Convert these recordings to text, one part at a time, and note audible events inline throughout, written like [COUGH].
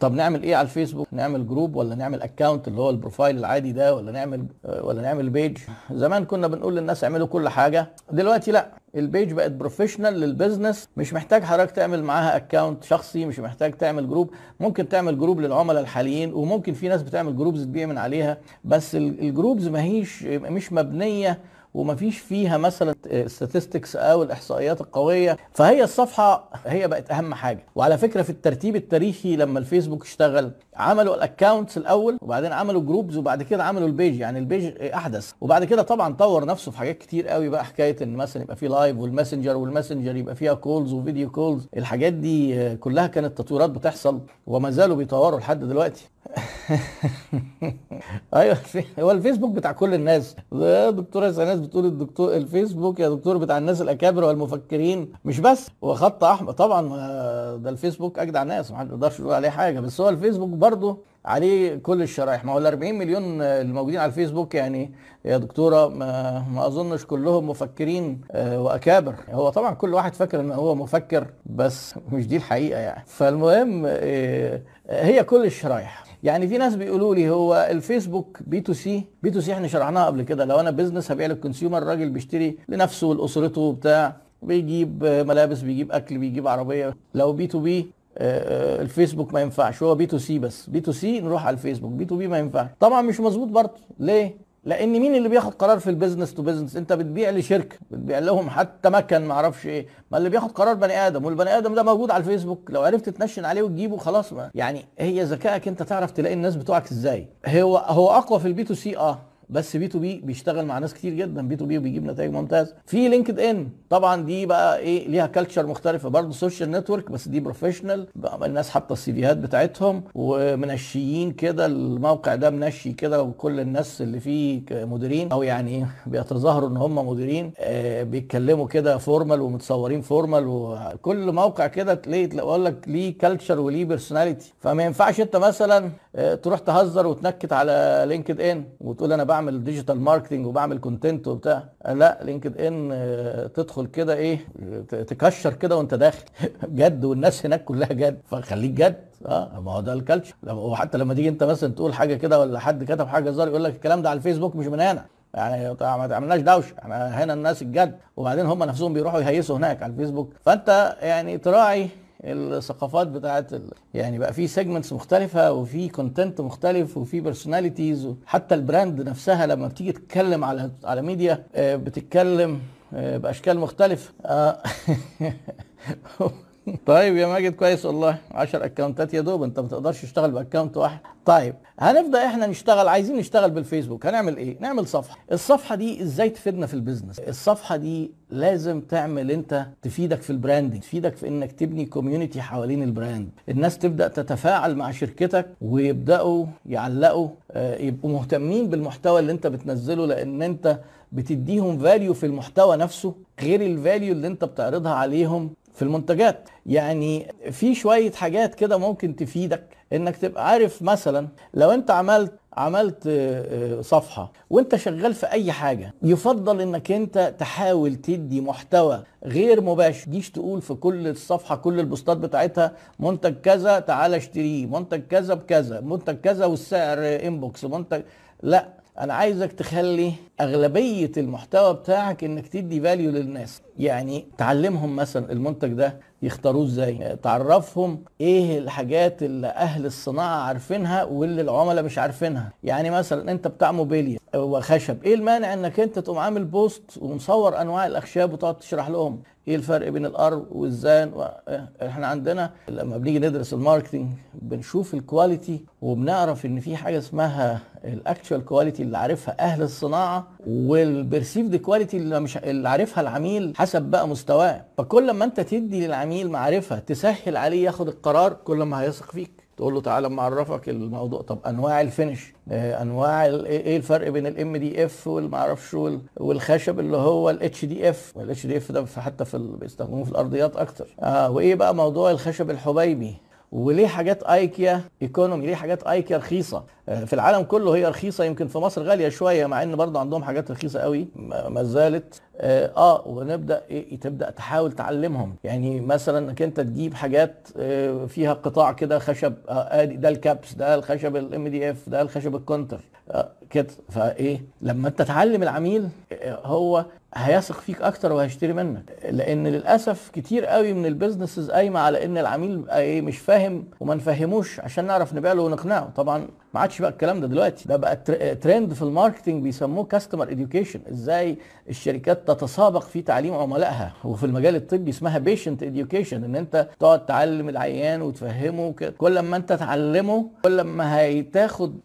طب نعمل إيه على الفيسبوك؟ نعمل group ولا نعمل account اللي هو ال profile العادي ده ولا نعمل ولا نعمل page زمان كنا بنقول للناس اعملوا كل حاجة دلوقتي لا. ال page بقت professional لل business مش محتاج حضرتك تعمل معاها account شخصي مش محتاج تعمل group ممكن تعمل group للعملاء الحاليين وممكن في ناس بتعمل groups تبيع من عليها بس ال groups ما هيش مش مبنية وما فيش فيها مثلا statistics أو الإحصائيات القوية. فهي الصفحة هي بقت أهم حاجة. وعلى فكرة في الترتيب التاريخي لما الفيسبوك اشتغل عملوا ال accounts الأول وبعدين عملوا groups وبعد كده عملوا ال page يعني ال page أحدث. وبعد كده طبعا طور نفسه في حاجات كتير قوي بقى حكاية إن مثلا يبقى في live والماسنجر والماسنجر يبقى فيها calls و video calls الحاجات دي كلها كانت تطويرات بتحصل وما زالوا بيطوروا لحد دلوقتي. [LAUGHS] أيوه هو الفيسبوك بتاع كل الناس. دكتورة ناس بتقول الدكتور الفيسبوك يا دكتور بتاع الناس الأكابر والمفكرين. مش بس هو خط أحمر طبعا ده الفيسبوك أجدع ناس ما نقدرش نقول عليه حاجة. بس هو الفيسبوك برضه عليه كل الشرايح. ما هو ال 40 مليون الموجودين على الفيسبوك يعني يا دكتورة ما, ما أظنش كلهم مفكرين وأكابر. هو طبعا كل واحد فاكر إن هو مفكر بس مش دي الحقيقة يعني. فالمهم هي كل الشرايح. يعني في ناس بيقولوا لي هو الفيسبوك بي تو سي بي تو سي إحنا شرحناها قبل كده. لو أنا business هبيع لل consumer الراجل بيشتري لنفسه ولاسرته وبتاع بيجيب ملابس بيجيب أكل بيجيب عربية. لو B to B الفيسبوك ما ينفعش. هو B to C بس. B to C نروح على الفيسبوك. B to B ما ينفعش. طبعا مش مظبوط برضه. ليه؟ لأن مين اللي بياخد قرار في ال business to business؟ انت بتبيع لشركة بتبيع لهم حتى مكن ما أعرفش إيه. ما اللي بياخد قرار بني آدم والبني آدم ده موجود على الفيسبوك. لو عرفت تنشن عليه وتجيبه خلاص ما. يعني هي ذكائك انت تعرف تلاقي الناس بتوعك إزاي. هو هو أقوى في ال B to C آه. بس B to B بيشتغل مع ناس كتير جدا B to B وبيجيب نتائج ممتازة. في LinkedIn طبعا دي بقى إيه ليها culture مختلفة برضه social network بس دي professional الناس حاطة السي فيهات بتاعتهم ومنشيين كده الموقع ده منشي كده وكل الناس اللي فيه مديرين أو يعني بيتظاهروا إن هم مديرين آه بيتكلموا كده formal ومتصورين formal وكل موقع كده تلاقي أقول لك ليه culture وليه personality فما ينفعش أنت مثلا تروح تهزر وتنكت على LinkedIn وتقول أنا بعمل digital marketing وبعمل content وبتاع. لا LinkedIn تدخل كده إيه تكشر كده وأنت داخل. [LAUGHS] جد والناس هناك كلها جد. فخليك جد. آه ما هو ده ال culture وحتى لما تيجي أنت مثلا تقول حاجة كده ولا حد كتب حاجة هزار يقول لك الكلام ده على الفيسبوك مش من هنا. يعني ما تعملناش دوشة. إحنا هنا الناس الجد. وبعدين هم نفسهم بيروحوا يهيسوا هناك على الفيسبوك. فأنت يعني تراعي الثقافات بتاعت ال... يعني بقى في segments مختلفة وفي content مختلف وفي personalities حتى ال brand نفسها لما بتيجي تتكلم على على ميديا بتتكلم بأشكال مختلفة. [LAUGHS] طيب يا ماجد كويس والله. 10 اكونتات يا دوب انت ما تقدرش تشتغل ب account واحد. طيب هنبدأ إحنا نشتغل عايزين نشتغل بالفيسبوك. هنعمل إيه؟ نعمل صفحة. الصفحة دي إزاي تفيدنا في ال business؟ الصفحة دي لازم تعمل انت تفيدك في ال branding تفيدك في انك تبني community حوالين ال brand. الناس تبدأ تتفاعل مع شركتك ويبدأوا يعلقوا يبقوا مهتمين بالمحتوى اللي انت بتنزله لأن انت بتديهم value في المحتوى نفسه غير ال value اللي انت بتعرضها عليهم في المنتجات. يعني في شوية حاجات كده ممكن تفيدك إنك تبقى عارف مثلا لو أنت عملت عملت صفحة وأنت شغال في أي حاجة يفضل إنك أنت تحاول تدي محتوى غير مباشر. تجيش تقول في كل الصفحة كل البوستات بتاعتها منتج كذا تعال اشتريه منتج كذا بكذا منتج كذا والسعر inbox منتج لا. أنا عايزك تخلي اغلبية المحتوى بتاعك انك تدي value للناس. يعني تعلمهم مثلا المنتج ده يختاروه إزاي. تعرفهم إيه الحاجات اللي أهل الصناعة عارفينها واللي العملاء مش عارفينها. يعني مثلا انت بتاع موبيليا وخشب. إيه المانع إنك أنت تقوم عامل post ومصور أنواع الأخشاب وتقعد تشرح لهم؟ إيه الفرق بين الأرو والزان؟ و... إحنا عندنا لما بنيجي ندرس ال marketing بنشوف ال quality وبنعرف إن في حاجة اسمها ال actual quality اللي عارفها أهل الصناعة وال perceived quality اللي مش اللي عارفها العميل حسب بقى مستواه. فكل ما أنت تدي للعميل معرفة تسهل عليه ياخد القرار كل ما هيثق فيك. تقول له تعالى اما اعرفك الموضوع. طب انواع ال finish انواع إيه الفرق بين ال MDF والمعرفش والخشب اللي هو ال HDF وال HDF ده حتى في بيستخدموه في الأرضيات أكتر. آه وإيه بقى موضوع الخشب الحبيبي؟ وليه حاجات IKEA economy ليه حاجات آيكيا رخيصة؟ في العالم كله هي رخيصة يمكن في مصر غالية شوية مع إن برضه عندهم حاجات رخيصة قوي ما زالت. آه, آه ونبدأ إيه تبدأ تحاول تعلمهم. يعني مثلا إنك أنت تجيب حاجات آه فيها قطاع كده خشب آه ده الكابس ده الخشب ال MDF ده الخشب الكونتر آه كده. فإيه لما أنت تعلم العميل هو هيثق فيك أكتر وهيشتري منك. لأن للأسف كتير قوي من ال businesses قايمة على إن العميل إيه مش فاهم وما نفهموش عشان نعرف نبيع له ونقنعه. طبعا ما عادش بقى الكلام ده دلوقتي. ده بقى ترند في ال marketing بيسموه customer education إزاي الشركات تتسابق في تعليم عملائها. وفي المجال الطبي اسمها patient education إن أنت تقعد تعلم العيان وتفهمه كده كل ما أنت تعلمه كل ما هيتاخد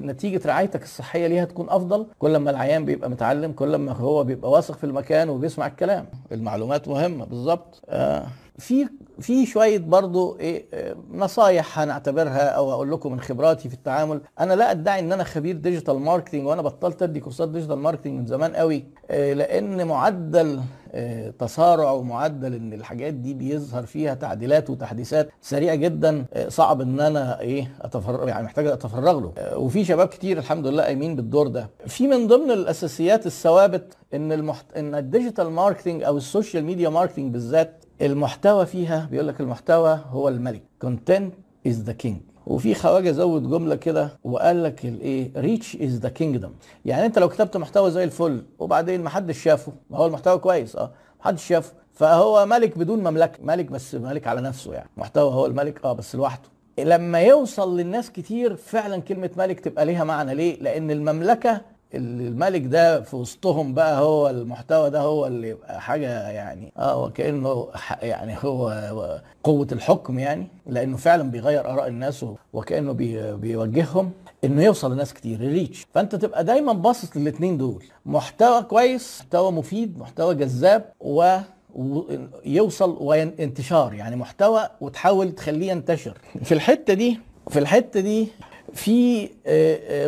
نتيجة رعايتك الصحية ليها تكون أفضل. كل ما العيان بيبقى متعلم كل ما هو بيبقى واثق في المكان وبيسمع الكلام. المعلومات مهمة بالظبط. آه. في في شوية برضو إيه نصايح هنعتبرها أو أقول لكم من خبراتي في التعامل. أنا لا أدعي إن أنا خبير digital marketing وأنا بطلت أدي كورسات digital marketing من زمان قوي لأن معدل تسارع ومعدل إن الحاجات دي بيظهر فيها تعديلات وتحديثات سريعة جدا صعب إن أنا إيه اتفرغ يعني محتاج أتفرغ له. وفي شباب كتير الحمد لله قايمين بالدور ده. في من ضمن الأساسيات الثوابت إن المحت... إن ال digital marketing أو ال social media marketing بالذات المحتوى فيها بيقول لك المحتوى هو الملك. Content is the king. وفي خواجة زود جملة كده وقال لك الايه؟ Reach is the kingdom يعني انت لو كتبت محتوى زي الفل وبعدين ما حدش شافه ما هو المحتوى كويس آه ما حدش شافه فهو ملك بدون مملكة. ملك بس ملك على نفسه يعني. محتوى هو الملك آه بس لوحده. لما يوصل للناس كتير فعلا كلمة ملك تبقى ليها معنى. ليه؟ لأن المملكة الملك ده في وسطهم بقى هو المحتوى ده هو اللي يبقى حاجة يعني آه وكانه يعني هو قوة الحكم يعني لأنه فعلا بيغير آراء الناس وكأنه بي بيوجههم إنه يوصل لناس كتير reach فأنت تبقى دايما باصص للاثنين دول. محتوى كويس محتوى مفيد محتوى جذاب و ويوصل وانتشار يعني محتوى وتحاول تخليه ينتشر. في الحتة دي في الحتة دي في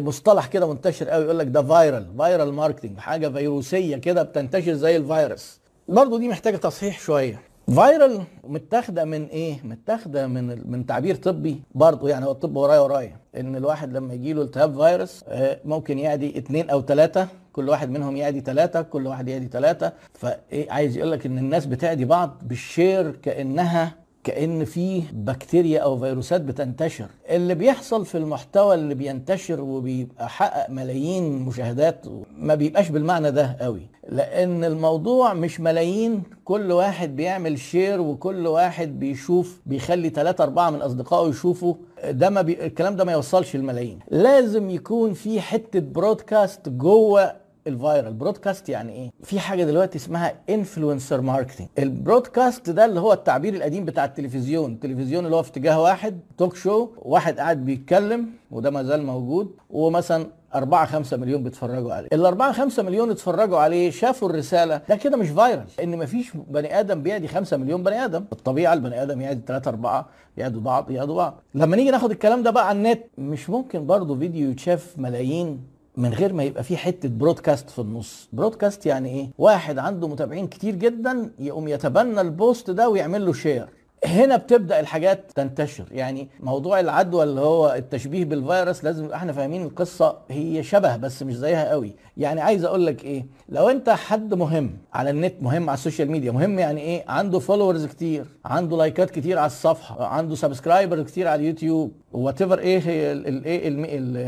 مصطلح كده منتشر قوي يقول لك ده viral viral marketing حاجة فيروسية كده بتنتشر زي الفيروس برضه دي محتاجة تصحيح شوية. فايرال متاخدة من إيه؟ متاخدة من من تعبير طبي برضه يعني هو الطب ورايا ورايا. إن الواحد لما يجي له التهاب فيروس ممكن يعدي اثنين أو ثلاثة كل واحد منهم يعدي ثلاثة كل واحد يعدي ثلاثة فإيه عايز يقول لك إن الناس بتعدي بعض بالشير كأنها كأن في بكتيريا أو فيروسات بتنتشر. اللي بيحصل في المحتوى اللي بينتشر وبيبقى حقق ملايين مشاهدات ما بيبقاش بالمعنى ده قوي. لأن الموضوع مش ملايين كل واحد بيعمل share وكل واحد بيشوف بيخلي ثلاثة أربعة من أصدقائه يشوفوا. ده ما بي... الكلام ده ما يوصلش الملايين لازم يكون في حتة broadcast جوه ال viral broadcast يعني إيه؟ في حاجة دلوقتي اسمها influencer marketing ال broadcast ده اللي هو التعبير القديم بتاع التلفزيون. التلفزيون اللي هو في اتجاه واحد talk show واحد قاعد بيتكلم وده ما زال موجود ومثلا 4 5 مليون بيتفرجوا عليه. ال 4 5 مليون اتفرجوا عليه شافوا الرسالة ده كده مش viral إن مفيش بني آدم بيعدي 5 مليون بني آدم. الطبيعه البني آدم يعدي 3 4 يعدوا بعض يعدوا بعض. لما نيجي ناخد الكلام ده بقى على النت مش ممكن برضه فيديو يتشاف ملايين من غير ما يبقى في حتة broadcast في النص. broadcast يعني إيه؟ واحد عنده متابعين كتير جدا يقوم يتبنى ال post ده ويعمل له share هنا بتبدأ الحاجات تنتشر. يعني موضوع العدوى اللي هو التشبيه بالفيروس لازم إحنا فاهمين القصة هي شبه بس مش زيها قوي. يعني عايز أقول لك إيه؟ لو أنت حد مهم على النت مهم على ال social media مهم يعني إيه؟ عنده followers كتير عنده لايكات كتير على الصفحة عنده subscriber كتير على اليوتيوب. whatever إيه هي الايه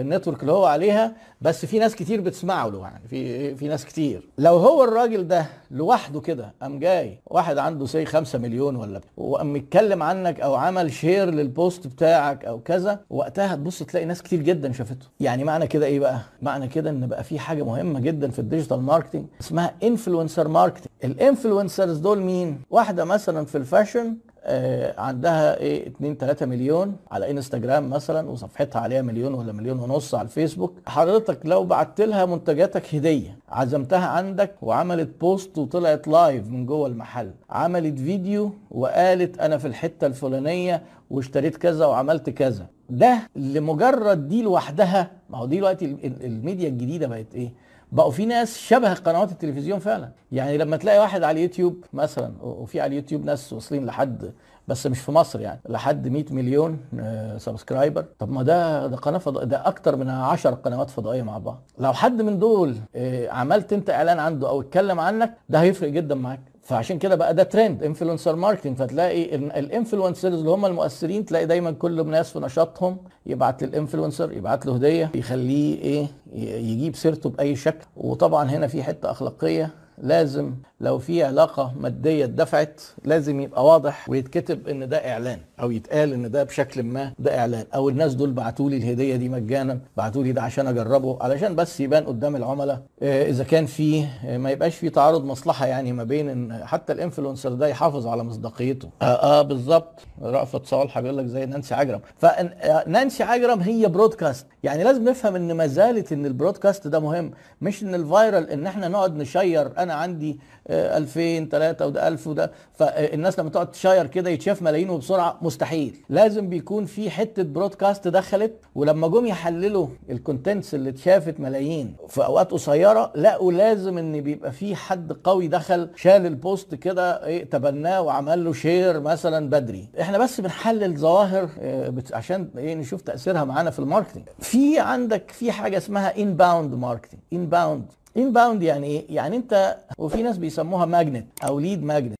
ال network اللي هو عليها بس في ناس كتير بتسمعه له يعني. في في ناس كتير. لو هو الراجل ده لوحده كده قام جاي واحد عنده say 5 مليون ولا وقام يتكلم عنك أو عمل share لل post بتاعك أو كذا وقتها هتبص تلاقي ناس كتير جدا شافته. يعني معنى كده إيه بقى؟ معنى كده إن بقى في حاجة مهمة جدا في ال digital marketing اسمها influencer marketing ال influencers دول مين؟ واحدة مثلا في ال fashion عندها إيه 2 3 مليون على إنستجرام مثلا وصفحتها عليها مليون ولا مليون ونص على الفيسبوك. حضرتك لو بعت لها منتجاتك هدية عزمتها عندك وعملت post وطلعت live من جوه المحل عملت فيديو وقالت أنا في الحتة الفلانية واشتريت كذا وعملت كذا. ده لمجرد دي لوحدها ما هو دي دلوقتي الميديا الجديدة بقت إيه؟ بقوا في ناس شبه قنوات التلفزيون فعلا. يعني لما تلاقي واحد على اليوتيوب مثلا وفي على اليوتيوب ناس واصلين لحد بس مش في مصر يعني لحد 100 مليون subscriber طب ما ده ده قناة فضائيه ده أكتر من 10 قنوات فضائية مع بعض. لو حد من دول آه، عملت أنت إعلان عنده أو اتكلم عنك ده هيفرق جدا معاك. فعشان كده بقى ده trend influencer marketing فتلاقي ال influencers اللي هم المؤثرين تلاقي دايما كل ناس في نشاطهم يبعت لل influencer يبعت له هدية يخليه إيه يجيب سيرته بأي شكل. وطبعا هنا في حتة أخلاقية لازم لو في علاقة مادية اتدفعت لازم يبقى واضح ويتكتب إن ده إعلان أو يتقال إن ده بشكل ما ده إعلان. أو الناس دول بعتوا لي الهدية دي مجانا بعتوا لي ده عشان أجربه علشان بس يبان قدام العملاء. آه، إذا كان في آه، ما يبقاش في تعارض مصلحة يعني ما بين إن حتى ال influencer ده يحافظ على مصداقيته. آه, آه بالظبط. رأفت صالح بيقول لك زي نانسي عجرم. فنانسي عجرم هي broadcast يعني لازم نفهم إن ما زالت إن ال broadcast ده مهم مش إن ال viral إن إحنا نقعد نشير أنا عندي آه، 2000 3 وده 1000 وده فالناس لما تقعد تشير كده يتشاف ملايين وبسرعة مستحيل. لازم بيكون في حتة broadcast دخلت ولما جم يحللوا ال contents اللي اتشافت ملايين في أوقات قصيرة لقوا لازم إن بيبقى في حد قوي دخل شال ال post كده إيه تبناه وعمل له share مثلا بدري. إحنا بس بنحلل ظواهر آه، عشان إيه نشوف تأثيرها معانا في ال marketing في عندك في حاجة اسمها inbound marketing inbound inbound يعني إيه؟ يعني أنت وفي ناس بيسموها magnet أو lead magnet